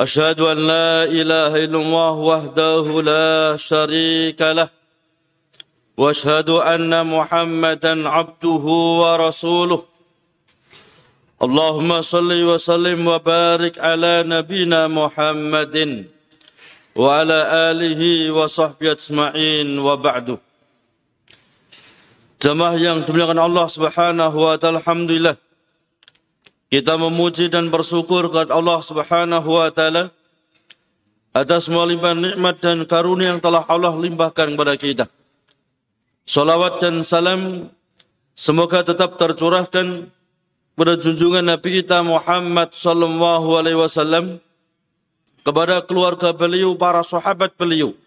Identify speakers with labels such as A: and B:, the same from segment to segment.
A: أشهد أن لا إله إلا الله وحده لا شريك له وأشهد أن محمدا عبده ورسوله اللهم صل وسلم وبارك على نبينا محمد وعلى آله وصحبه أجمعين وبعد Jemaah yang dimuliakan Allah Subhanahu wa taala, alhamdulillah. Kita memuji dan bersyukur kepada Allah Subhanahu wa taala atas semua limpahan nikmat dan karunia yang telah Allah limpahkan kepada kita. Salawat dan salam semoga tetap tercurahkan pada junjungan Nabi kita Muhammad sallallahu alaihi wasallam kepada keluarga beliau, para sahabat beliau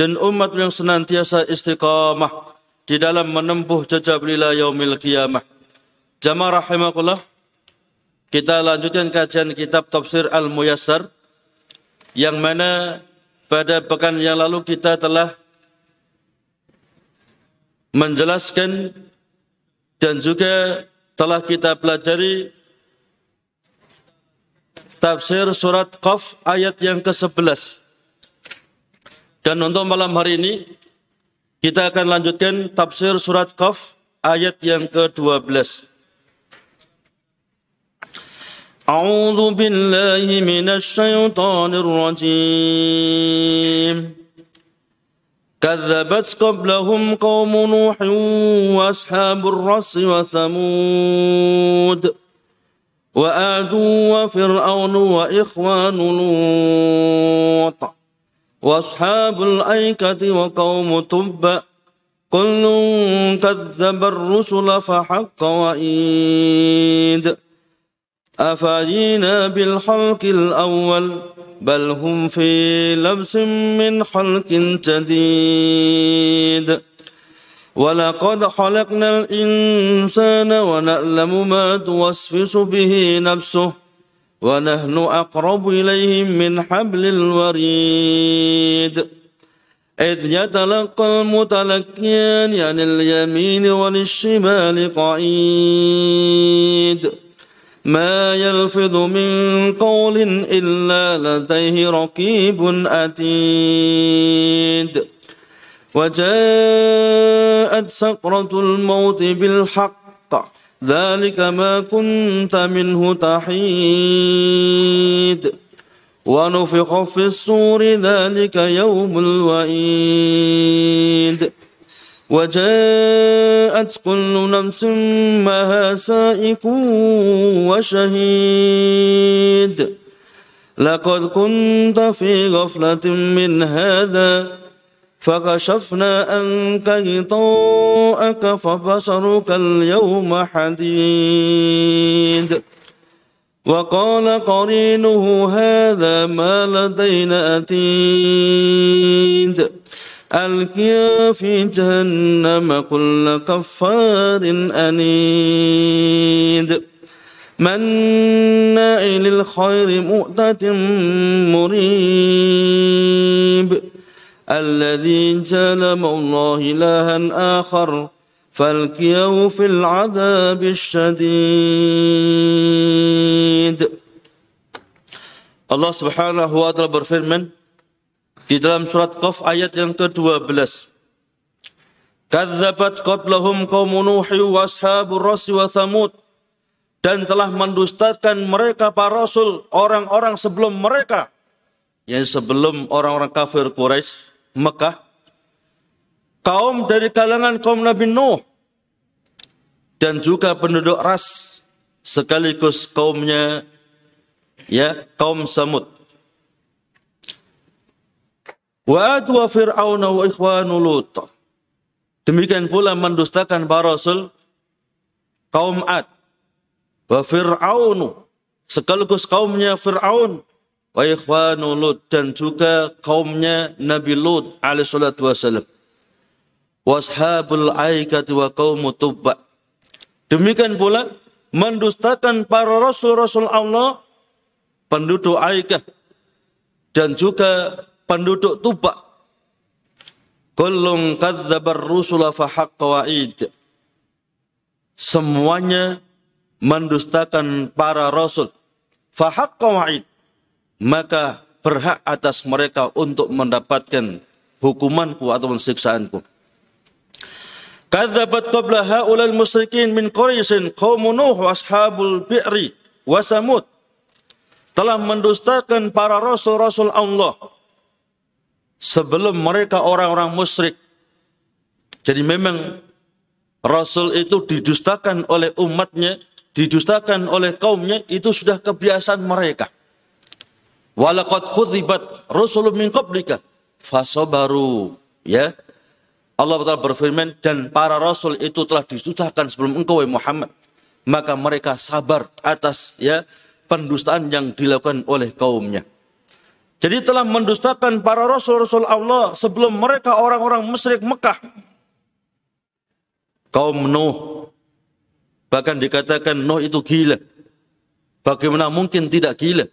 A: dan umat yang senantiasa istiqamah di dalam menempuh jejak beliau yaumil qiyamah. Jamaah rahimakumullah. Kita lanjutkan kajian kitab tafsir Al-Muyassar yang mana pada pekan yang lalu kita telah menjelaskan dan juga telah kita pelajari tafsir surat Qaf ayat yang ke-11. Dan untuk malam hari ini kita akan lanjutkan tafsir surat Qaf ayat yang ke-12. أعوذ بالله من الشيطان الرجيم. كذبت قبلهم قوم نوح وأصحاب الرس وثمود وآد وفرعون وإخوان لوط وأصحاب الأيكة وقوم تبع كل كذب الرسل فحق وعيد. أفاجينا بالخلق الأول بل هم في لبس من خلق جديد. ولقد خلقنا الإنسان ونألم ما توسوس به نفسه ونحن أقرب إليه من حبل الوريد. إذ يتلقى المتلقيان عن اليمين والشمال قعيد. ما يلفظ من قول إلا لديه رقيب أتيد. وجاءت سقرة الموت بالحق ذلك ما كنت منه تحيد. ونفخ في الصور ذلك يوم الوعيد. وجاءت كل نفس معها سائق وشهيد. لقد كنت في غفلة من هذا فكشفنا عنك غطاءك فبصرك اليوم حديد. وقال قرينه هذا ما لدينا أتيد. ألقيا في جهنم كل كفار أنيد. مناع للخير مؤتة مريب. الذي جعل الله إلها آخر فالقيه في العذاب الشديد. Allah Subhanahu wa taala berfirman di dalam surat Qaf ayat yang ke-12. Kadzabat qablahum qaum Nuh wa ashabur ras wa Thamud dan telah mendustakan mereka para rasul orang-orang sebelum mereka yang sebelum orang-orang kafir Quraisy Mekah, kaum dari kalangan kaum Nabi Nuh, dan juga penduduk ras sekaligus kaumnya ya kaum Samud. Wa wa Fir'aun wa ikhwanu Lut. Demikian pula mendustakan para rasul kaum Ad wa Fir'aun sekaligus kaumnya Fir'aun wa ikhwanu Lut dan juga kaumnya Nabi Lut alaihissalatu wassalam. Washabul aikati wa qaumu tubba. Demikian pula mendustakan para rasul-rasul Allah penduduk Aikah dan juga penduduk Tuba. Kullum kadzabar rusula fa wa'id. Semuanya mendustakan para rasul. Fa wa'id. Maka berhak atas mereka untuk mendapatkan hukumanku atau siksaanku. Kadzabat qabla haulal musyrikin min Quraisyin qaum Nuh ashabul bi'ri wa Samud telah mendustakan para rasul-rasul Allah sebelum mereka orang-orang musyrik. Jadi memang rasul itu didustakan oleh umatnya, didustakan oleh kaumnya, itu sudah kebiasaan mereka. Walaqad kudzibat rasulun min qablika fasabaru ya. Allah Ta'ala berfirman dan para rasul itu telah didustakan sebelum engkau Muhammad. Maka mereka sabar atas ya pendustaan yang dilakukan oleh kaumnya. Jadi telah mendustakan para rasul-rasul Allah sebelum mereka orang-orang musyrik Mekah. Kaum Nuh. Bahkan dikatakan Nuh itu gila. Bagaimana mungkin tidak gila?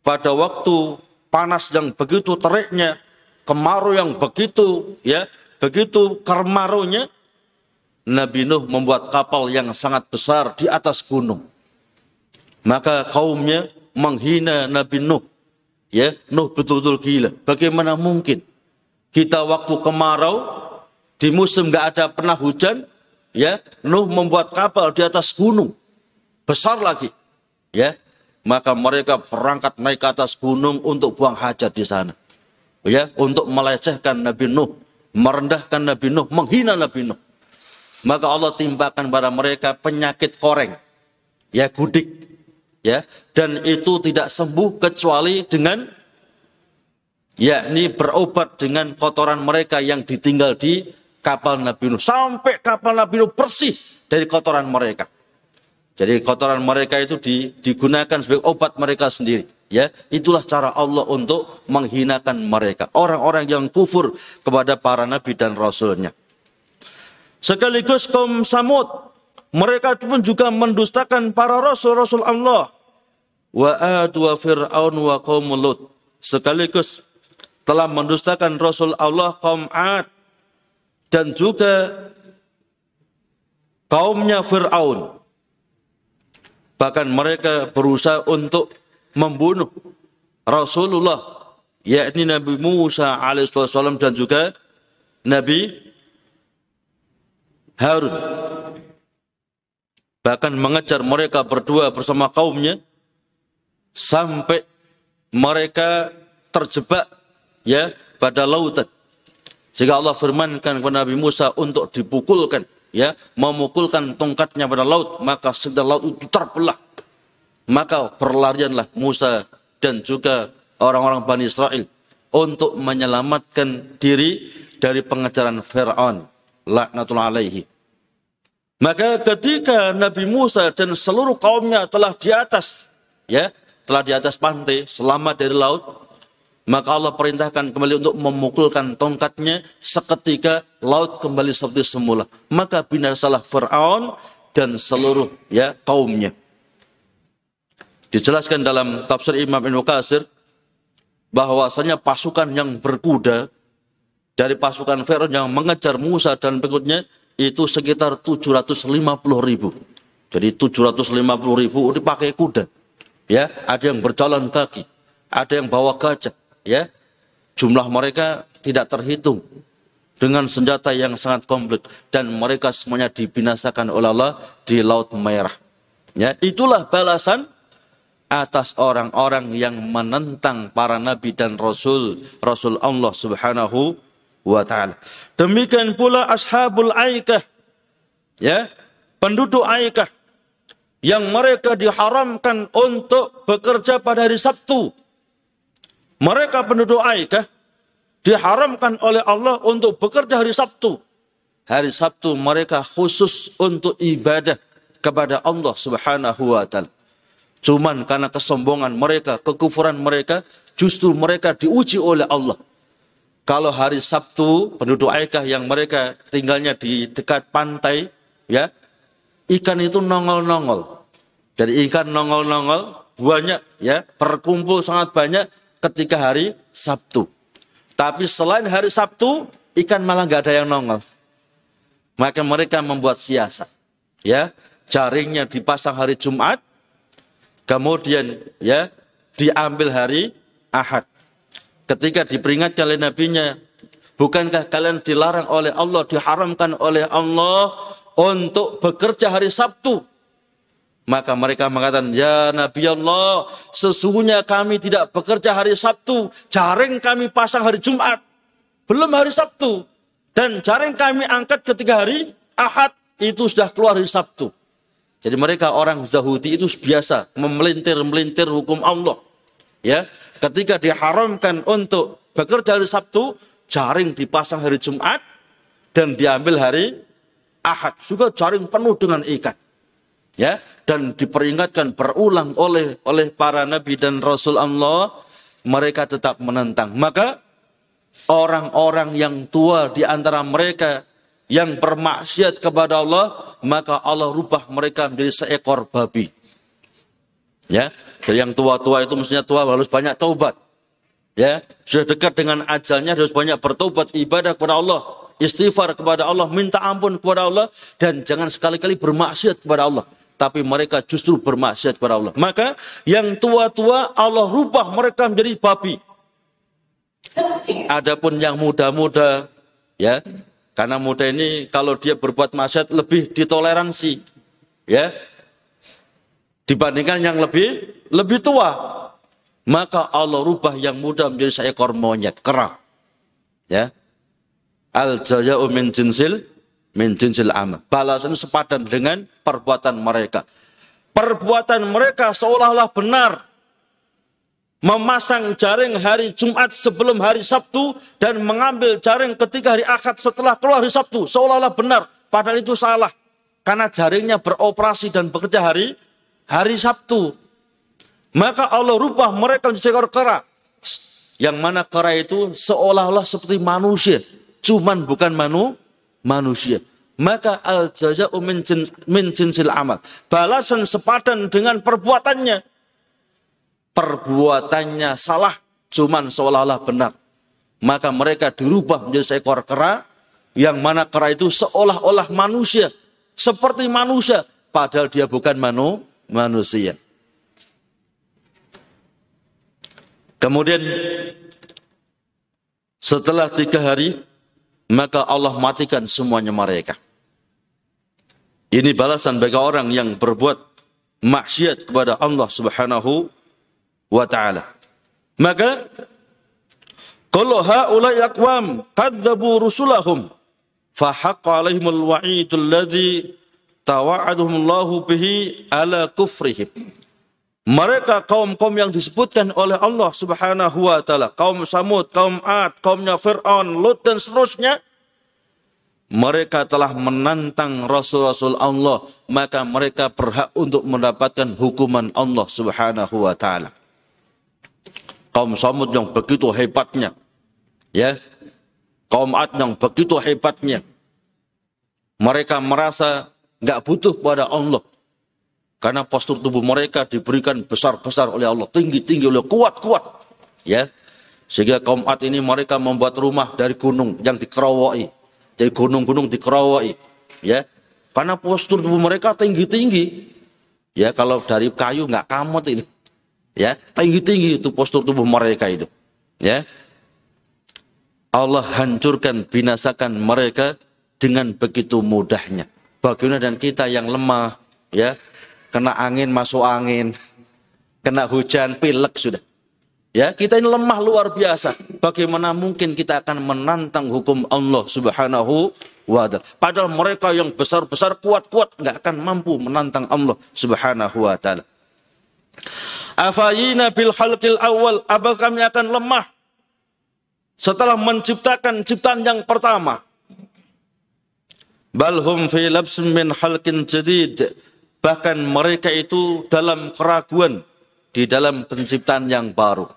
A: Pada waktu panas yang begitu teriknya, kemarau yang begitu ya, begitu kermarunya, Nabi Nuh membuat kapal yang sangat besar di atas gunung. Maka kaumnya menghina Nabi Nuh. Ya, Nuh betul-betul gila. Bagaimana mungkin? Kita waktu kemarau di musim nggak ada pernah hujan, ya Nuh membuat kapal di atas gunung. Besar lagi, ya. Maka mereka berangkat naik ke atas gunung untuk buang hajat di sana, ya. Untuk melecehkan Nabi Nuh, merendahkan Nabi Nuh, menghina Nabi Nuh. Maka Allah timpakan pada mereka penyakit koreng, ya gudik, ya dan itu tidak sembuh kecuali dengan yakni berobat dengan kotoran mereka yang ditinggal di kapal Nabi Nuh sampai kapal Nabi Nuh bersih dari kotoran mereka. Jadi kotoran mereka itu digunakan sebagai obat mereka sendiri. Ya, itulah cara Allah untuk menghinakan mereka. Orang-orang yang kufur kepada para nabi dan rasulnya. Sekaligus kaum Samud mereka pun juga mendustakan para rasul-rasul Allah. Wa wa fir'aun wa qaum. Sekaligus telah mendustakan Rasul Allah kaum Ad dan juga kaumnya Fir'aun. Bahkan mereka berusaha untuk membunuh Rasulullah yakni Nabi Musa alaihissalam dan juga Nabi Harun bahkan mengejar mereka berdua bersama kaumnya sampai mereka terjebak ya pada lautan. Sehingga Allah firmankan kepada Nabi Musa untuk dipukulkan ya, memukulkan tongkatnya pada laut, maka sedang laut itu terbelah. Maka berlarianlah Musa dan juga orang-orang Bani Israel untuk menyelamatkan diri dari pengejaran Fir'aun laknatullah alaihi. Maka ketika Nabi Musa dan seluruh kaumnya telah di atas, ya, telah di atas pantai, selamat dari laut, maka Allah perintahkan kembali untuk memukulkan tongkatnya seketika laut kembali seperti semula. Maka binasalah Fir'aun dan seluruh ya kaumnya. Dijelaskan dalam tafsir Imam Ibn Qasir bahwasanya pasukan yang berkuda dari pasukan Fir'aun yang mengejar Musa dan pengikutnya itu sekitar 750 ribu. Jadi 750 ribu dipakai kuda. Ya, ada yang berjalan kaki, ada yang bawa gajah, ya. Jumlah mereka tidak terhitung dengan senjata yang sangat komplit dan mereka semuanya dibinasakan oleh Allah di Laut Merah. Ya, itulah balasan atas orang-orang yang menentang para nabi dan rasul rasul Allah Subhanahu wa taala. Demikian pula ashabul aikah ya, penduduk aikah yang mereka diharamkan untuk bekerja pada hari Sabtu. Mereka penduduk aikah diharamkan oleh Allah untuk bekerja hari Sabtu. Hari Sabtu mereka khusus untuk ibadah kepada Allah Subhanahu wa taala. Cuman karena kesombongan mereka, kekufuran mereka, justru mereka diuji oleh Allah. Kalau hari Sabtu, penduduk Aikah yang mereka tinggalnya di dekat pantai, ya, ikan itu nongol-nongol. Jadi ikan nongol-nongol banyak, ya, berkumpul sangat banyak ketika hari Sabtu. Tapi selain hari Sabtu, ikan malah nggak ada yang nongol. Maka mereka membuat siasat. Ya, jaringnya dipasang hari Jumat, Kemudian ya diambil hari Ahad. Ketika diperingatkan oleh nabinya, bukankah kalian dilarang oleh Allah, diharamkan oleh Allah untuk bekerja hari Sabtu? Maka mereka mengatakan, Ya Nabi Allah, sesungguhnya kami tidak bekerja hari Sabtu. Jaring kami pasang hari Jumat. Belum hari Sabtu. Dan jaring kami angkat ketika hari Ahad. Itu sudah keluar hari Sabtu. Jadi mereka orang Zahudi itu biasa memelintir-melintir hukum Allah. Ya, ketika diharamkan untuk bekerja hari Sabtu, jaring dipasang hari Jumat dan diambil hari Ahad. Juga jaring penuh dengan ikan. Ya, dan diperingatkan berulang oleh oleh para nabi dan rasul Allah, mereka tetap menentang. Maka orang-orang yang tua di antara mereka yang bermaksiat kepada Allah, maka Allah rubah mereka menjadi seekor babi. Ya, jadi yang tua-tua itu mestinya tua harus banyak taubat. Ya, sudah dekat dengan ajalnya harus banyak bertobat ibadah kepada Allah, istighfar kepada Allah, minta ampun kepada Allah dan jangan sekali-kali bermaksiat kepada Allah. Tapi mereka justru bermaksiat kepada Allah. Maka yang tua-tua Allah rubah mereka menjadi babi. Adapun yang muda-muda ya karena muda ini kalau dia berbuat maksiat lebih ditoleransi. Ya. Dibandingkan yang lebih lebih tua. Maka Allah rubah yang muda menjadi seekor monyet kera. Ya. Al jaza'u min jinsil min jinsil amal. Balasan sepadan dengan perbuatan mereka. Perbuatan mereka seolah-olah benar memasang jaring hari Jumat sebelum hari Sabtu dan mengambil jaring ketika hari Ahad setelah keluar hari Sabtu seolah-olah benar padahal itu salah karena jaringnya beroperasi dan bekerja hari hari Sabtu maka Allah rubah mereka menjadi seekor kera. Yang mana kera itu seolah-olah seperti manusia cuman bukan manu manusia. Maka al jaza'u min, min jinsil amal. Balasan sepadan dengan perbuatannya. Perbuatannya salah, cuman seolah-olah benar. Maka mereka dirubah menjadi seekor kera, yang mana kera itu seolah-olah manusia, seperti manusia, padahal dia bukan manu, manusia. Kemudian setelah tiga hari, maka Allah matikan semuanya mereka. Ini balasan bagi orang yang berbuat maksiat kepada Allah Subhanahu wa taala. Maka kalau haulai aqwam kadzabu rusulahum fa haqqa alaihimul wa'idul ladzi tawa'aduhum Allahu bihi ala kufrihim. Mereka kaum-kaum yang disebutkan oleh Allah Subhanahu wa taala, kaum Samud, kaum Ad, kaumnya Firaun, Lut dan seterusnya, mereka telah menantang Rasul-Rasul Allah, maka mereka berhak untuk mendapatkan hukuman Allah Subhanahu wa taala kaum Samud yang begitu hebatnya. Ya. Kaum Ad yang begitu hebatnya. Mereka merasa nggak butuh pada Allah. Karena postur tubuh mereka diberikan besar-besar oleh Allah, tinggi-tinggi oleh kuat-kuat. Ya. Sehingga kaum Ad ini mereka membuat rumah dari gunung yang dikerawai. Jadi gunung-gunung dikerawai. Ya. Karena postur tubuh mereka tinggi-tinggi. Ya, kalau dari kayu nggak kamut itu ya tinggi-tinggi itu postur tubuh mereka itu ya Allah hancurkan binasakan mereka dengan begitu mudahnya bagaimana dan kita yang lemah ya? Kena angin masuk angin. Kena hujan pilek sudah. Ya kita ini lemah luar biasa. Bagaimana mungkin kita akan menantang hukum Allah Subhanahu wa taala? Padahal mereka yang besar-besar kuat-kuat nggak akan mampu menantang Allah Subhanahu wa taala. Afayina bil khalqil awal. Apa kami akan lemah setelah menciptakan ciptaan yang pertama? Balhum fi labsin min halqin jadid. Bahkan mereka itu dalam keraguan di dalam penciptaan yang baru.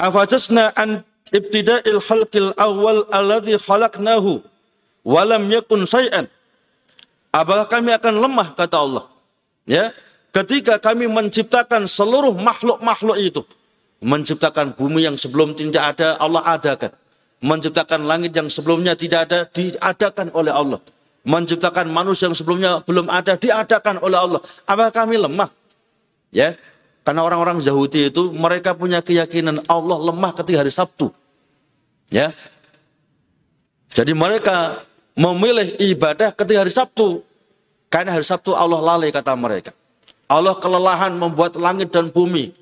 A: Afajasna an ibtida'il khalqil awal alladhi khalaqnahu walam yakun syai'an. Apakah kami akan lemah kata Allah? Ya, ketika kami menciptakan seluruh makhluk-makhluk itu, menciptakan bumi yang sebelum tidak ada Allah adakan, menciptakan langit yang sebelumnya tidak ada diadakan oleh Allah, menciptakan manusia yang sebelumnya belum ada diadakan oleh Allah. Apakah kami lemah? Ya, karena orang-orang Yahudi itu mereka punya keyakinan Allah lemah ketika hari Sabtu. Ya. Jadi mereka memilih ibadah ketika hari Sabtu. Karena hari Sabtu Allah lalai kata mereka. Allah kelelahan membuat langit dan bumi.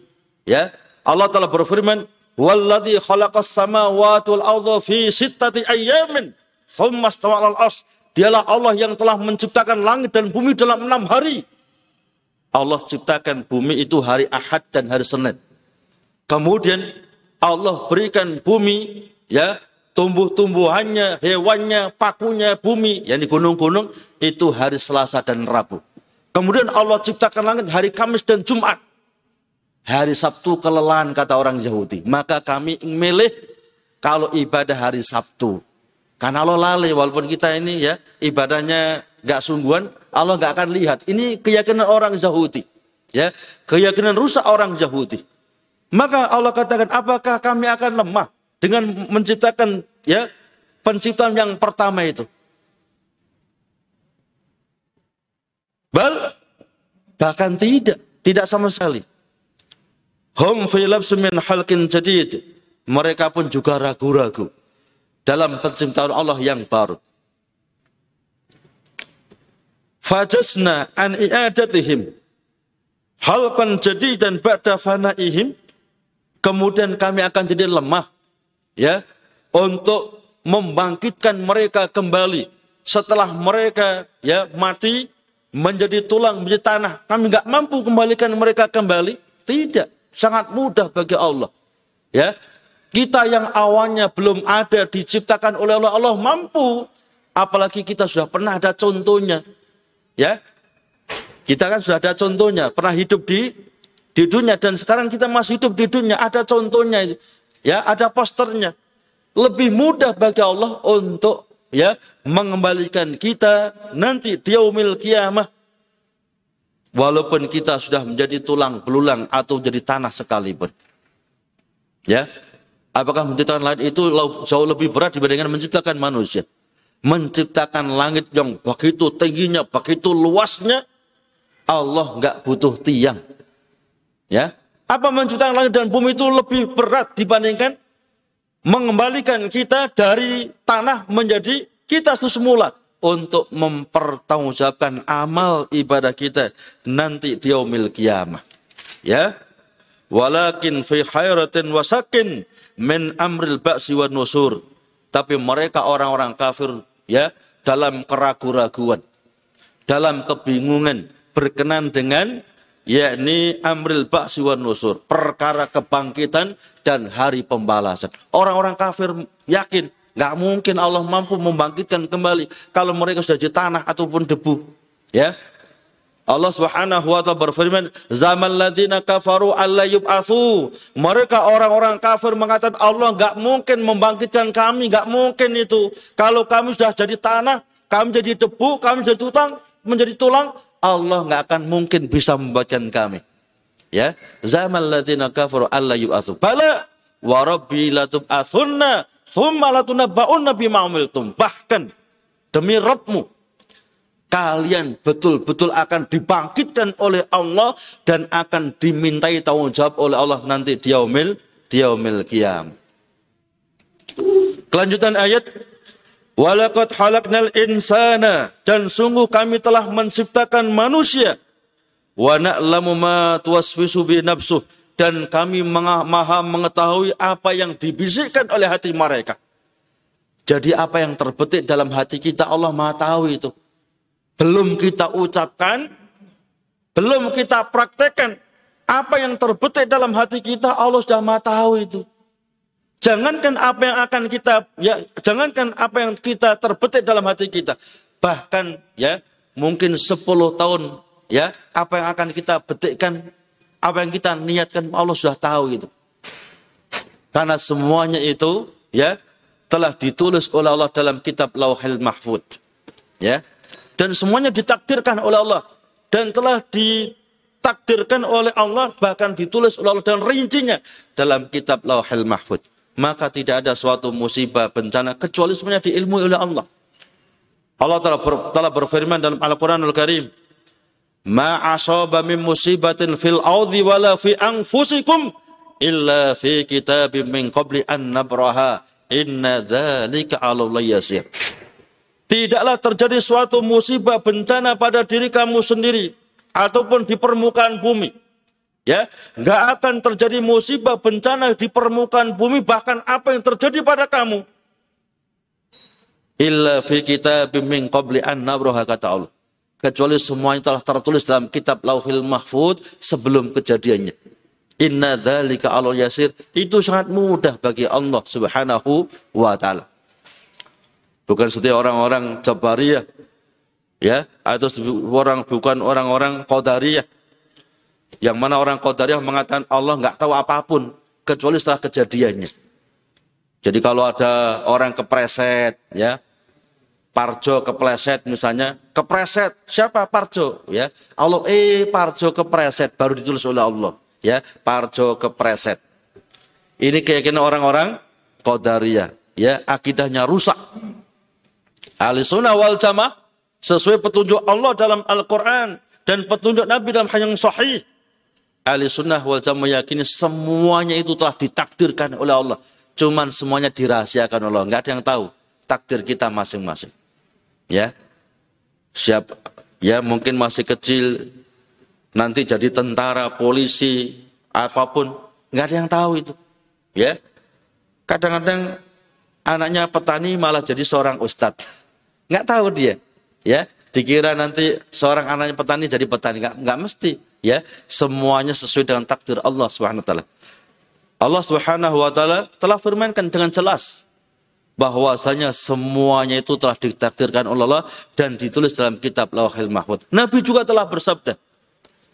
A: Ya. Allah telah berfirman, "Walladzi khalaqas samawati wal arda fi sittati ayyamin, tsumma stawa Dialah Allah yang telah menciptakan langit dan bumi dalam enam hari. Allah ciptakan bumi itu hari Ahad dan hari Senin. Kemudian Allah berikan bumi ya tumbuh-tumbuhannya, hewannya, pakunya, bumi, yang di gunung-gunung, itu hari Selasa dan Rabu. Kemudian Allah ciptakan langit hari Kamis dan Jumat. Hari Sabtu kelelahan kata orang Yahudi. Maka kami milih kalau ibadah hari Sabtu. Karena Allah lalai walaupun kita ini ya ibadahnya gak sungguhan, Allah gak akan lihat. Ini keyakinan orang Yahudi. Ya, keyakinan rusak orang Yahudi. Maka Allah katakan, apakah kami akan lemah? dengan menciptakan ya penciptaan yang pertama itu. Bal bahkan tidak, tidak sama sekali. Hum fi labsin halkin jadid. Mereka pun juga ragu-ragu dalam penciptaan Allah yang baru. Fajasna an i'adatihim. Halkan jadidan ba'da fanaihim. Kemudian kami akan jadi lemah ya untuk membangkitkan mereka kembali. Setelah mereka ya mati menjadi tulang menjadi tanah. Kami nggak mampu kembalikan mereka kembali. Tidak sangat mudah bagi Allah. Ya. Kita yang awalnya belum ada diciptakan oleh Allah Allah mampu. Apalagi kita sudah pernah ada contohnya. Ya. Kita kan sudah ada contohnya pernah hidup di di dunia. Dan sekarang kita masih hidup di dunia ada contohnya ya ada posternya. Lebih mudah bagi Allah untuk ya mengembalikan kita nanti di yaumil kiamah walaupun kita sudah menjadi tulang belulang atau jadi tanah sekalipun. Ya. Apakah menciptakan langit itu jauh lebih berat dibandingkan menciptakan manusia? Menciptakan langit yang begitu tingginya, begitu luasnya, Allah nggak butuh tiang. Ya, apa menciptakan langit dan bumi itu lebih berat dibandingkan mengembalikan kita dari tanah menjadi kita semula untuk mempertanggungjawabkan amal ibadah kita nanti di yaumil kiamah. Ya. Walakin fi khairatin wasakin min amril ba'si wa nusur. Tapi mereka orang-orang kafir ya dalam keraguan-raguan, dalam kebingungan berkenan dengan yakni amril ba'si wan nusur, perkara kebangkitan dan hari pembalasan. Orang-orang kafir yakin nggak mungkin Allah mampu membangkitkan kembali kalau mereka sudah di tanah ataupun debu. Ya. Allah Subhanahu wa taala berfirman, "Zaman ladzina kafaru yub'atsu." Mereka orang-orang kafir mengatakan Allah nggak mungkin membangkitkan kami, nggak mungkin itu. Kalau kami sudah jadi tanah, kami jadi debu, kami jadi tulang, menjadi tulang, Allah nggak akan mungkin bisa membuatkan kami. Ya, zaman ladina kafaru alla yu'atsu. Bala wa rabbi amiltum. Bahkan demi Rabbmu kalian betul-betul akan dibangkitkan oleh Allah dan akan dimintai tanggung jawab oleh Allah nanti di yaumil di yaumil qiyam. Kelanjutan ayat Walakad halaknal insana dan sungguh kami telah menciptakan manusia. Wa na'lamu ma tuwaswisu bi nafsuh dan kami maha mengetahui apa yang dibisikkan oleh hati mereka. Jadi apa yang terbetik dalam hati kita Allah maha tahu itu. Belum kita ucapkan, belum kita praktekkan. Apa yang terbetik dalam hati kita Allah sudah maha tahu itu. Jangankan apa yang akan kita ya jangankan apa yang kita terbetik dalam hati kita, bahkan ya mungkin 10 tahun ya apa yang akan kita betikkan apa yang kita niatkan Allah sudah tahu itu karena semuanya itu ya telah ditulis oleh Allah dalam kitab Lauhil Mahfud ya. Dan semuanya ditakdirkan oleh Allah. Dan telah ditakdirkan oleh Allah bahkan ditulis oleh Allah dan rincinya dalam kitab Lauhil Mahfud. Maka tidak ada suatu musibah bencana kecuali semuanya diilmui oleh Allah. Allah telah, ber, telah berfirman dalam Al-Quranul Karim Ma asaba min musibatin fil audhi wala fi anfusikum illa fi kitabim min qabli an nabraha inna dzalika 'ala yasir. Tidaklah terjadi suatu musibah bencana pada diri kamu sendiri ataupun di permukaan bumi. Ya, nggak akan terjadi musibah bencana di permukaan bumi bahkan apa yang terjadi pada kamu illa fi kitabim min qabli an nabraha kata Allah kecuali semuanya telah tertulis dalam kitab Lauhil Mahfud sebelum kejadiannya. Inna dzalika 'alal yasir. Itu sangat mudah bagi Allah Subhanahu wa taala. Bukan seperti orang-orang Jabariyah ya, atau orang bukan orang-orang Qadariyah. Yang mana orang Qadariyah mengatakan Allah nggak tahu apa pun kecuali setelah kejadiannya. Jadi kalau ada orang kepreset ya, Parjo kepleset misalnya, kepreset siapa Parjo ya? Allah eh Parjo kepleset baru ditulis oleh Allah ya, Parjo kepleset. Ini keyakinan orang-orang Qadariyah ya, akidahnya rusak. Ahli sunnah wal jamaah sesuai petunjuk Allah dalam Al-Quran dan petunjuk Nabi dalam yang sahih. Ahli sunnah wal jamaah meyakini semuanya itu telah ditakdirkan oleh Allah. Cuman semuanya dirahasiakan oleh Allah. Enggak ada yang tahu takdir kita masing-masing. Ya. Siap ya mungkin masih kecil nanti jadi tentara polisi apa pun nggak ada yang tahu itu. Ya. Kadang-kadang anaknya petani malah jadi seorang ustadz. Nggak tahu dia. Ya. Dikira nanti seorang anaknya petani jadi petani. Nggak nggak mesti. Ya. Semuanya sesuai dengan takdir Allah subhanahu wa taala. Allah subhanahu wa taala telah firmankan dengan jelas bahwasanya semuanya itu telah ditakdirkan oleh Allah dan ditulis dalam kitab Lauhil Mahfud. Nabi juga telah bersabda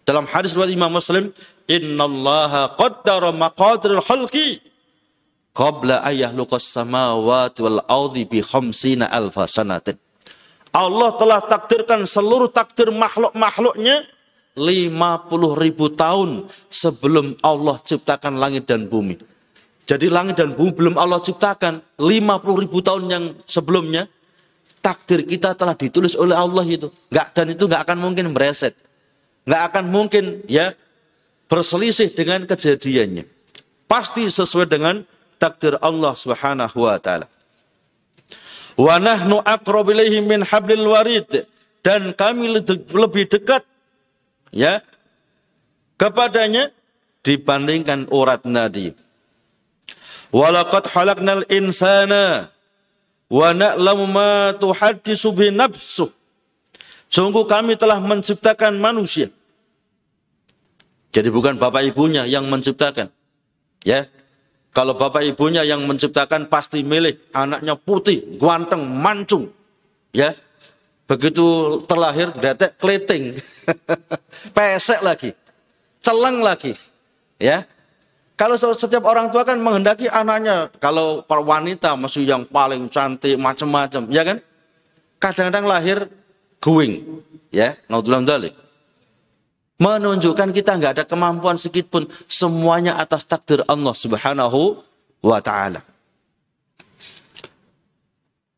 A: dalam hadis riwayat Imam Muslim, "Innallaha qaddara maqadiril khalqi qabla ayyahluqas samawati wal ardi bi khamsina alfa sanatin." Allah telah takdirkan seluruh takdir makhluk-makhluknya 50 ribu tahun sebelum Allah ciptakan langit dan bumi. Jadi langit dan bumi belum Allah ciptakan 50 ribu tahun yang sebelumnya. Takdir kita telah ditulis oleh Allah itu. Nggak, dan itu nggak akan mungkin mereset. Nggak akan mungkin ya berselisih dengan kejadiannya. Pasti sesuai dengan takdir Allah Subhanahu wa taala. Wa nahnu min hablil warid dan kami lebih dekat ya kepadanya dibandingkan urat nadi. Walaqad halaknal insana wa na'lamu ma tuhaddisu bi nafsuh. Sungguh kami telah menciptakan manusia. Jadi bukan bapak ibunya yang menciptakan. Ya. Kalau bapak ibunya yang menciptakan pasti milik anaknya putih, ganteng, mancung. Ya. Begitu terlahir detek kleting. Pesek lagi. Celeng lagi. Ya. Kalau setiap orang tua kan menghendaki anaknya, kalau wanita masih yang paling cantik, macam-macam, ya kan? Kadang-kadang lahir going, ya, naudzubillah. Menunjukkan kita nggak ada kemampuan sedikit pun, semuanya atas takdir Allah Subhanahu wa taala.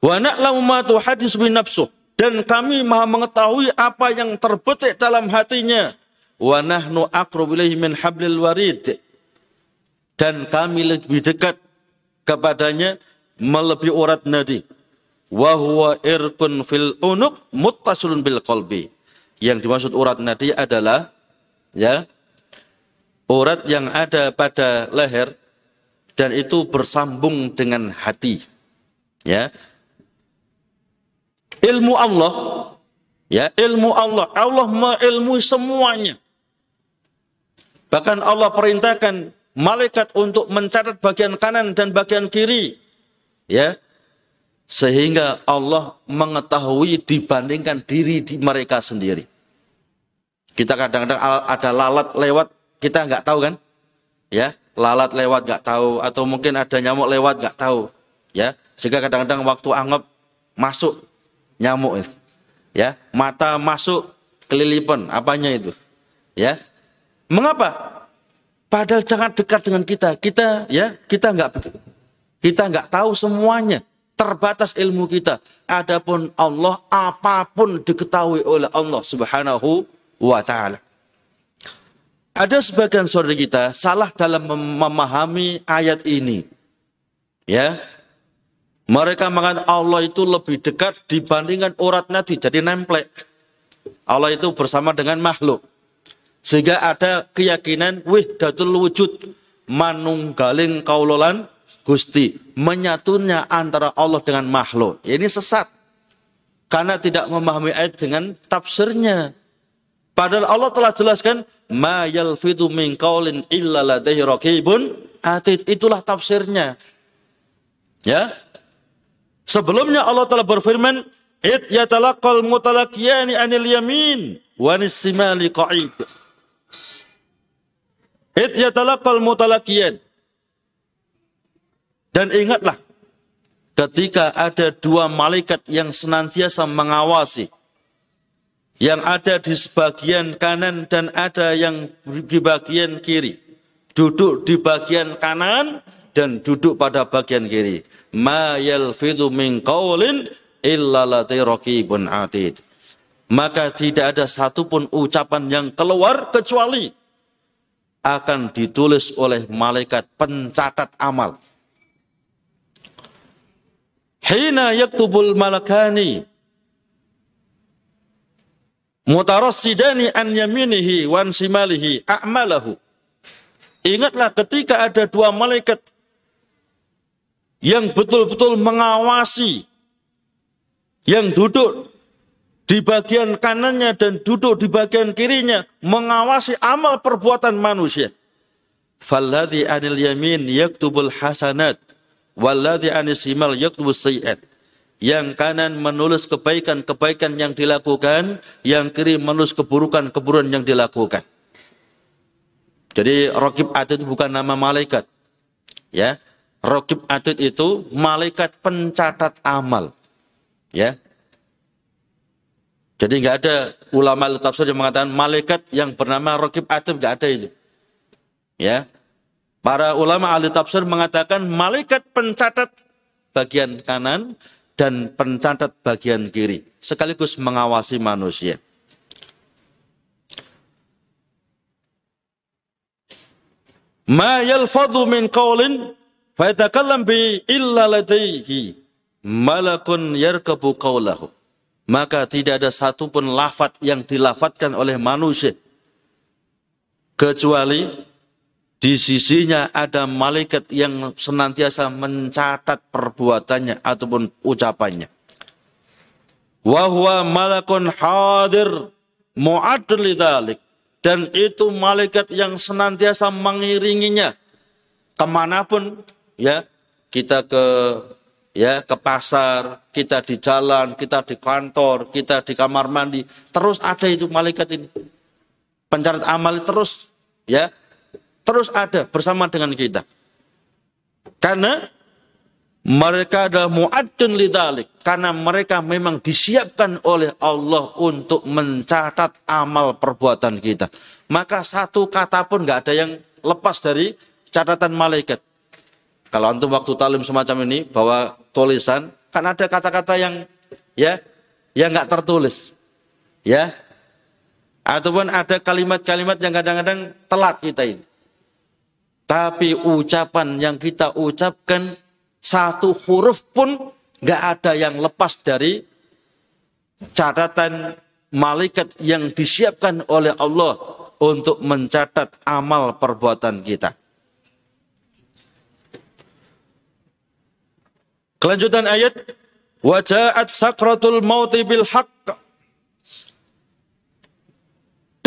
A: Wa na'lamu ma tuhadis nafsuh dan kami maha mengetahui apa yang terbetik dalam hatinya. Wa nahnu aqrabu min hablil warid dan kami lebih dekat kepadanya melebihi urat nadi. Wa huwa irkun fil unuk muttasulun bil qalbi. Yang dimaksud urat nadi adalah ya urat yang ada pada leher dan itu bersambung dengan hati. Ya. Ilmu Allah ya, ilmu Allah. Allah mengilmui semuanya. Bahkan Allah perintahkan malaikat untuk mencatat bagian kanan dan bagian kiri. Ya. sehingga Allah mengetahui dibandingkan diri di mereka sendiri. Kita kadang-kadang ada lalat lewat, kita nggak tahu kan? Ya, lalat lewat nggak tahu, atau mungkin ada nyamuk lewat nggak tahu. Ya, sehingga kadang-kadang waktu anggap masuk nyamuk itu. Ya, mata masuk kelilipan, apanya itu? Ya, mengapa? Padahal sangat dekat dengan kita. Kita ya, kita nggak kita nggak tahu semuanya terbatas ilmu kita. Adapun Allah apa pun diketahui oleh Allah Subhanahu wa taala. Ada sebagian saudara kita salah dalam memahami ayat ini. Ya. Mereka mengatakan Allah itu lebih dekat dibandingkan urat nadi jadi nemplek. Allah itu bersama dengan makhluk. Sehingga ada keyakinan wihdatul wujud manunggaling kaulolan Gusti, menyatunya antara Allah dengan makhluk. Ini sesat. Karena tidak memahami ayat dengan tafsirnya. Padahal Allah telah jelaskan, ma yalfidu min qaulin illa ladaihi raqibun atid. Itulah tafsirnya. Ya. Sebelumnya Allah telah berfirman, "Id yatalaqal mutalaqiyani anil yamin wa nisimali qa'id." Dan ingatlah, ketika ada dua malaikat yang senantiasa mengawasi, yang ada di sebagian kanan dan ada yang di bagian kiri. Duduk di bagian kanan dan duduk pada bagian kiri. Ma yalfidhu min qawlin illa. Maka tidak ada satupun ucapan yang keluar kecuali akan ditulis oleh malaikat pencatat amal. Hina yaktubul malakani mutarassidani an yaminihi wan simalihi a'malahu. Ingatlah ketika ada dua malaikat yang betul-betul mengawasi yang duduk di bagian kanannya dan duduk di bagian kirinya mengawasi amal perbuatan manusia. Falladhi anil yamin yaktubul hasanat Walladhi anisimal yaktubus sayiat. Yang kanan menulis kebaikan-kebaikan yang dilakukan, yang kiri menulis keburukan-keburukan yang dilakukan. Jadi Rokib Atid bukan nama malaikat. Ya, Rokib Atid itu malaikat pencatat amal. Ya. Jadi nggak ada ulama tafsir yang mengatakan malaikat yang bernama Rokib Atid nggak ada itu. Ya, Para ulama ahli tafsir mengatakan malaikat pencatat bagian kanan dan pencatat bagian kiri sekaligus mengawasi manusia. Ma yalfadhu min qawlin fayatakallam bi illa ladaihi malakun yarkabu qawlahu. Maka tidak ada satupun lafat yang dilafatkan oleh manusia kecuali di sisinya ada malaikat yang senantiasa mencatat perbuatannya ataupun ucapannya. Wahwa malakun hadir mu'adl lidalik. Dan itu malaikat yang senantiasa mengiringinya ke mana pun ya kita ke ya ke pasar, kita di jalan, kita di kantor, kita di kamar mandi, terus ada itu malaikat ini. Pencatat amal terus ya terus ada bersama dengan kita. Karena mereka adalah mu'addun lidalik. Karena mereka memang disiapkan oleh Allah untuk mencatat amal perbuatan kita. Maka satu kata pun nggak ada yang lepas dari catatan malaikat. Kalau antum waktu talim semacam ini bawa tulisan, kan ada kata-kata yang ya yang nggak tertulis, ya. Ataupun ada kalimat-kalimat yang kadang-kadang telat kita ini. Tapi ucapan yang kita ucapkan satu huruf pun gak ada yang lepas dari catatan malaikat yang disiapkan oleh Allah untuk mencatat amal perbuatan kita. Kelanjutan ayat Wajahat sakratul mauti bil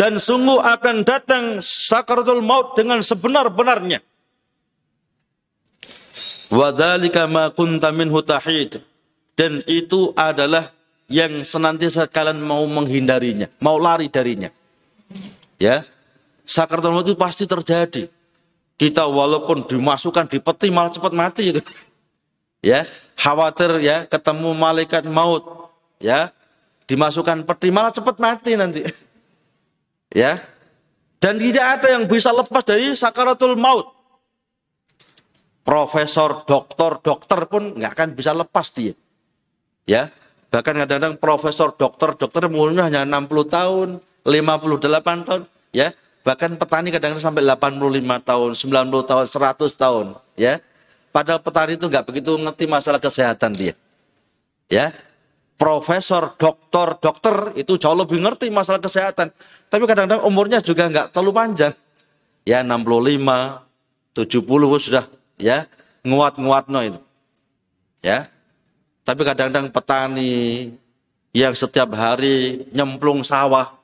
A: dan sungguh akan datang sakaratul maut dengan sebenar-benarnya. Wadzalika ma kunta minhu tahid. Dan itu adalah yang senantiasa kalian mau menghindarinya, mau lari darinya. Ya, sakaratul maut itu pasti terjadi. Kita walaupun dimasukkan di peti malah cepat mati itu. Ya, khawatir ya ketemu malaikat maut. Ya, dimasukkan peti malah cepat mati nanti. Ya. Dan tidak ada yang bisa lepas dari sakaratul maut. Profesor, dokter, dokter pun nggak akan bisa lepas dia. Ya, Bahkan kadang-kadang profesor, dokter, dokter umurnya hanya 60 tahun, 58 tahun, ya. Bahkan petani kadang-kadang sampai 85 tahun, 90 tahun, 100 tahun, ya. Padahal petani itu nggak begitu ngerti masalah kesehatan dia. Ya. Profesor, dokter, dokter itu jauh lebih ngerti masalah kesehatan. Tapi kadang-kadang umurnya juga nggak terlalu panjang. Ya 65, 70 sudah ya nguat-nguat no itu. Ya, tapi kadang-kadang petani yang setiap hari nyemplung sawah,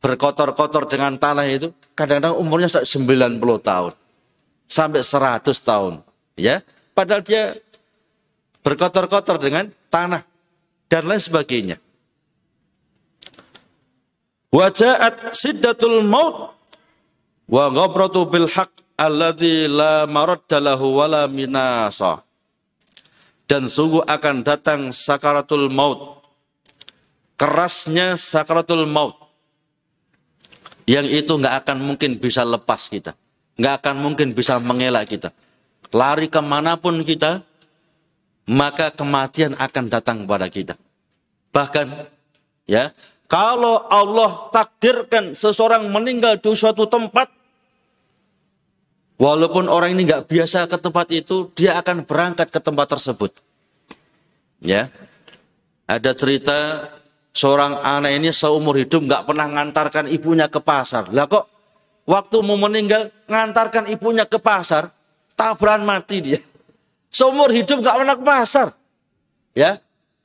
A: berkotor-kotor dengan tanah itu, kadang-kadang umurnya 90 tahun. Sampai 100 tahun. Ya Padahal dia berkotor-kotor dengan tanah dan lain sebagainya. Wajahat siddatul maut wa ghabratu bil haq alladhi la maradda lahu wala minasa dan sungguh akan datang sakaratul maut. Kerasnya sakaratul maut. Yang itu nggak akan mungkin bisa lepas kita. Nggak akan mungkin bisa mengelak kita. Lari ke mana pun kita, maka kematian akan datang kepada kita. Bahkan, ya, kalau Allah takdirkan seseorang meninggal di suatu tempat, Walaupun orang ini nggak biasa ke tempat itu, dia akan berangkat ke tempat tersebut. Ya, ada cerita seorang anak ini seumur hidup nggak pernah ngantarkan ibunya ke pasar. Lah kok waktu mau meninggal ngantarkan ibunya ke pasar, tabran mati dia. Seumur hidup nggak pernah ke pasar. Ya,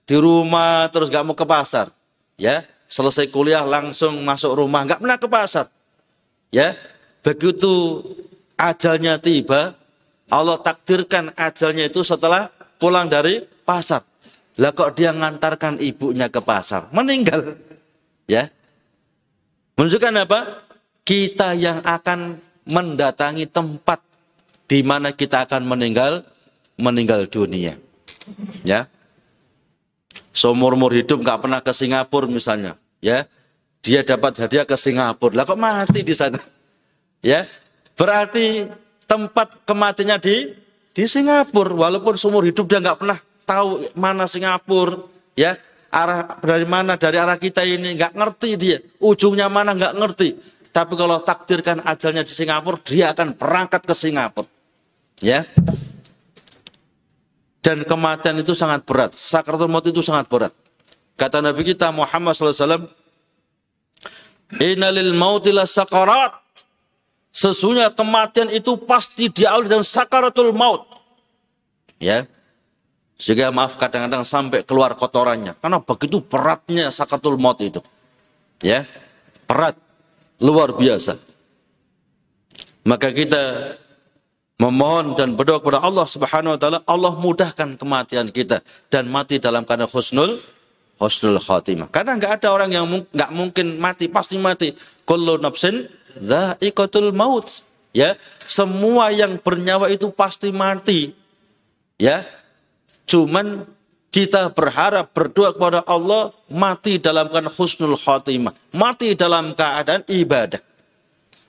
A: di rumah terus nggak mau ke pasar. Ya, selesai kuliah langsung masuk rumah nggak pernah ke pasar. Ya, begitu ajalnya tiba, Allah takdirkan ajalnya itu setelah pulang dari pasar. Lah kok dia ngantarkan ibunya ke pasar, meninggal. Ya. Menunjukkan apa? Kita yang akan mendatangi tempat di mana kita akan meninggal, meninggal dunia. Ya. Seumur-umur hidup nggak pernah ke Singapura misalnya, ya. Dia dapat hadiah ke Singapura. Lah kok mati di sana? Ya, Berarti tempat kematiannya di di Singapura. Walaupun seumur hidup dia nggak pernah tahu mana Singapura, ya arah dari mana dari arah kita ini nggak ngerti dia. Ujungnya mana nggak ngerti. Tapi kalau takdirkan ajalnya di Singapura, dia akan berangkat ke Singapura. Ya. Dan kematian itu sangat berat. Sakratul maut itu sangat berat. Kata Nabi kita Muhammad SAW, Innalil sakarat. Sesungguhnya kematian itu pasti diawali dengan sakaratul maut. Ya. Sehingga maaf kadang-kadang sampai keluar kotorannya. Karena begitu beratnya sakaratul maut itu. Ya. Berat. Luar biasa. Maka kita memohon dan berdoa kepada Allah Subhanahu wa taala, Allah mudahkan kematian kita dan mati dalam keadaan husnul husnul khatimah. Karena nggak ada orang yang nggak mungkin mati, pasti mati. Kullu nafsin Za'iqatul maut. Ya, semua yang bernyawa itu pasti mati. Ya. Cuman kita berharap berdoa kepada Allah mati dalam keadaan husnul khatimah, mati dalam keadaan ibadah.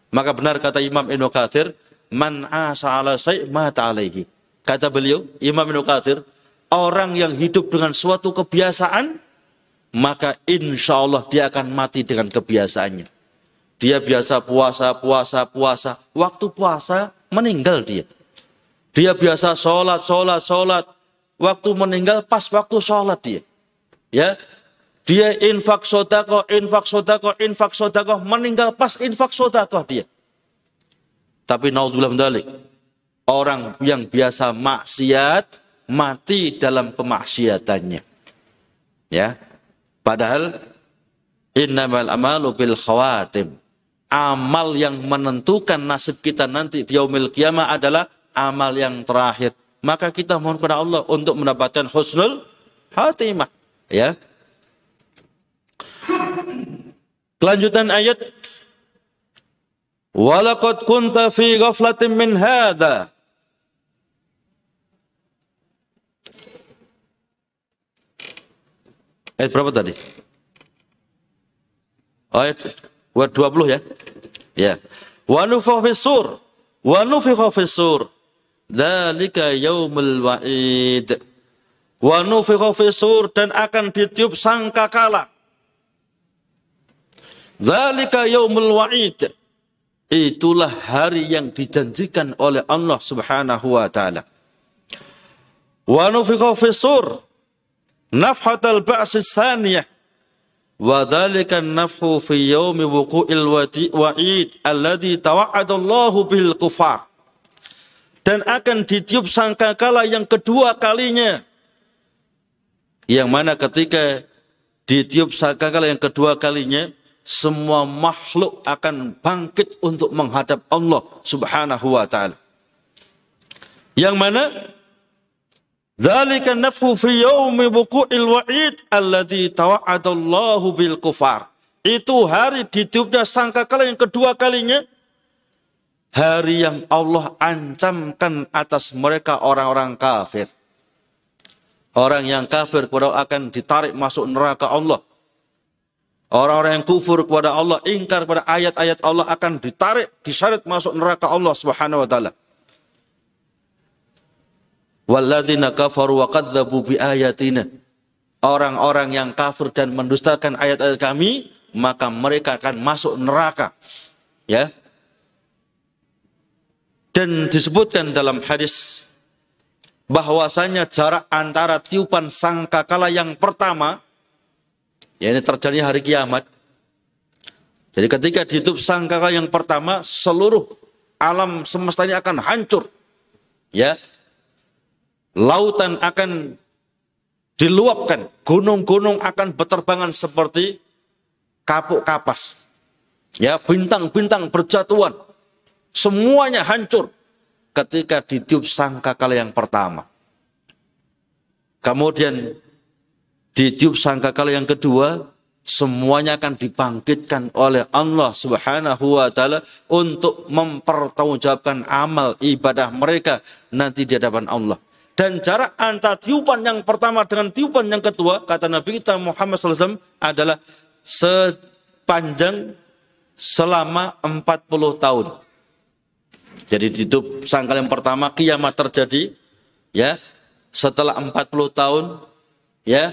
A: Maka benar kata Imam Ibnu Katsir, man asa ala mata alaihi. Kata beliau, Imam Ibnu Katsir, orang yang hidup dengan suatu kebiasaan, maka insya Allah dia akan mati dengan kebiasaannya. Dia biasa puasa, puasa, puasa. Waktu puasa meninggal dia. Dia biasa sholat, sholat, sholat. Waktu meninggal pas waktu sholat dia. Ya, dia infak sodako, infak sodako, infak sodako, meninggal pas infak sodako dia. Tapi naudzubillah mendalik. Orang yang biasa maksiat, mati dalam kemaksiatannya. Ya, padahal innamal amalu bil khawatim amal yang menentukan nasib kita nanti di yaumil kiamah adalah amal yang terakhir. Maka kita mohon kepada Allah untuk mendapatkan husnul khatimah. Ya. Kelanjutan ayat Walaqad kunta fi ghaflatin min hadha Ayat berapa tadi? Ayat 20 ya. Ya. Wa nufikha fis-sur. Wa nufikha fis-sur. Dzalika yaumul wa'id. Wa nufikha fis-sur dan akan ditiup sangkakala. Dzalika yaumul wa'id. Itulah hari yang dijanjikan oleh Allah Subhanahu wa taala. Wa nufikha fis-sur nafhatal ba'si tsaniyah wa dzalika nafhu fi yaumi wuqu'il wa'id alladhi tawa'ada Allah bil kufar. Dan akan ditiup sangkakala yang kedua kalinya. Yang mana ketika ditiup sangkakala yang kedua kalinya semua makhluk akan bangkit untuk menghadap Allah Subhanahu wa taala yang mana Dzalika nafhu fi yaumi wuqu'il wa'id alladzi tawa'adallahu bil kufar. Itu hari ditiupnya sangkakala yang kedua kalinya. Hari yang Allah ancamkan atas mereka orang-orang kafir. Orang yang kafir kepada akan ditarik masuk neraka Allah. Orang-orang yang kufur kepada Allah, ingkar kepada ayat-ayat Allah akan ditarik, diseret masuk neraka Allah Subhanahu wa taala. Walladzina kafaru wa kadzabu bi ayatina. Orang-orang yang kafir dan mendustakan ayat-ayat kami, maka mereka akan masuk neraka. Ya. Dan disebutkan dalam hadis bahwasanya jarak antara tiupan sangkakala yang pertama ya ini terjadi hari kiamat. Jadi ketika ditiup sangkakala yang pertama seluruh alam semesta ini akan hancur. Ya, lautan akan diluapkan, gunung-gunung akan berterbangan seperti kapuk kapas. Ya, bintang-bintang berjatuhan. Semuanya hancur ketika ditiup sangkakala yang pertama. Kemudian ditiup sangkakala yang kedua, semuanya akan dibangkitkan oleh Allah Subhanahu wa taala untuk mempertanggungjawabkan amal ibadah mereka nanti di hadapan Allah. Dan jarak antara tiupan yang pertama dengan tiupan yang kedua, kata Nabi kita Muhammad SAW adalah sepanjang selama 40 tahun. Jadi ditiup sangkal yang pertama kiamat terjadi, ya. Setelah 40 tahun, ya,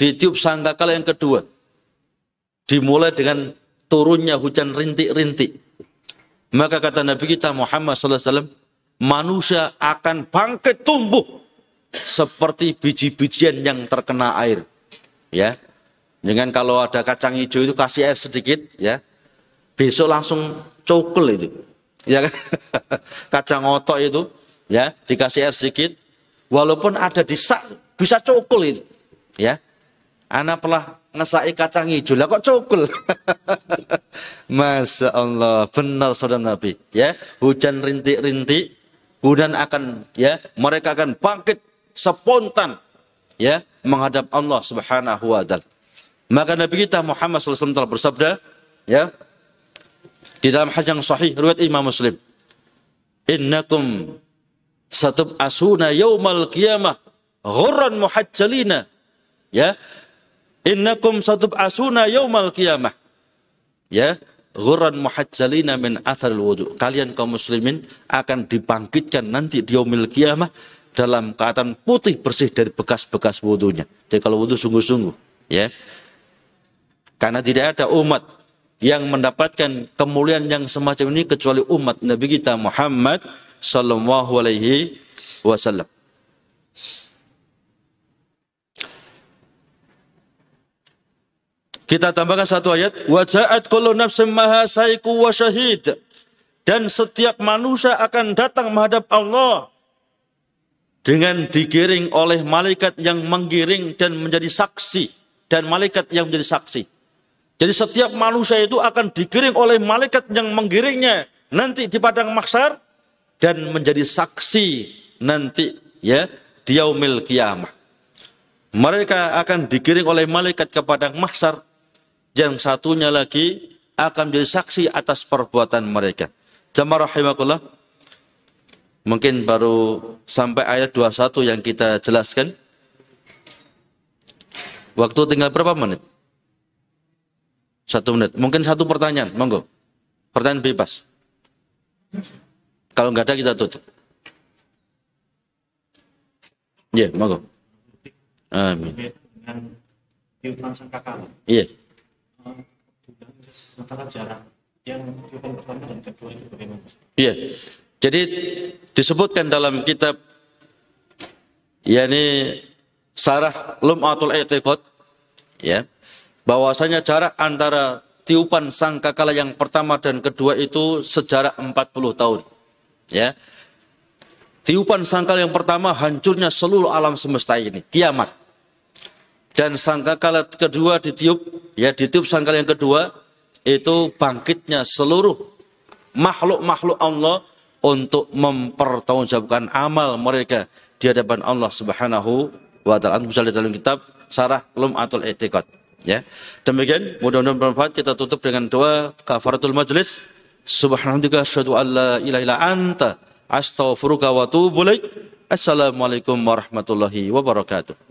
A: ditiup sangkakala yang kedua. Dimulai dengan turunnya hujan rintik-rintik. Maka kata Nabi kita Muhammad SAW, manusia akan bangkit tumbuh seperti biji-bijian yang terkena air. Ya. Dengan kalau ada kacang hijau itu kasih air sedikit ya. Besok langsung cokol itu. Ya kan? kacang otok itu ya, dikasih air sedikit walaupun ada di sak bisa cokol itu. Ya. Anak pernah ngesai kacang hijau lah kok cokol. Masya Allah, benar saudara Nabi. Ya, hujan rintik-rintik, Kemudian akan ya mereka akan bangkit spontan ya menghadap Allah Subhanahu wa taala. Maka Nabi kita Muhammad SAW telah bersabda ya di dalam hadis yang sahih riwayat Imam Muslim. Innakum satub asuna yaumal qiyamah ghurran muhajjalina ya innakum satub asuna yaumal qiyamah ya Ghuran muhajjalina min athar wudu. Kalian kaum muslimin akan dibangkitkan nanti di yaumil kiamah dalam keadaan putih bersih dari bekas-bekas wudhunya. Jadi kalau wudhu sungguh-sungguh, ya. Karena tidak ada umat yang mendapatkan kemuliaan yang semacam ini kecuali umat Nabi kita Muhammad sallallahu alaihi wasallam. Kita tambahkan satu ayat. Wajahat kullu maha saiku wa. Dan setiap manusia akan datang menghadap Allah. Dengan digiring oleh malaikat yang menggiring dan menjadi saksi. Dan malaikat yang menjadi saksi. Jadi setiap manusia itu akan digiring oleh malaikat yang menggiringnya. Nanti di padang maksar. Dan menjadi saksi nanti ya di yaumil kiamah. Mereka akan digiring oleh malaikat kepada mahsyar. Yang satunya lagi akan menjadi saksi atas perbuatan mereka. Jamaah rahimakullah. Mungkin baru sampai ayat 21 yang kita jelaskan. Waktu tinggal berapa menit? Satu menit. Mungkin satu pertanyaan. Monggo. Pertanyaan bebas. Kalau nggak ada kita tutup. Ya, yeah, monggo. Amin. Iya. Iya. Jadi disebutkan dalam kitab yakni Sarah Lum'atul I'tiqad ya bahwasanya jarak antara tiupan sangkakala yang pertama dan kedua itu sejarah 40 tahun. Ya. Tiupan sangkala yang pertama hancurnya seluruh alam semesta ini, kiamat. Dan sangkakala kedua ditiup, ya ditiup sangkala yang kedua itu bangkitnya seluruh makhluk-makhluk Allah untuk mempertanggungjawabkan amal mereka di hadapan Allah Subhanahu wa taala. Bisa lihat dalam kitab Sarah Lum'atul I'tiqad. Ya. Demikian mudah-mudahan bermanfaat kita tutup dengan doa kafaratul majlis. Subhanallah asyhadu an la ilaha illa anta astaghfiruka wa atubu Assalamualaikum warahmatullahi wabarakatuh.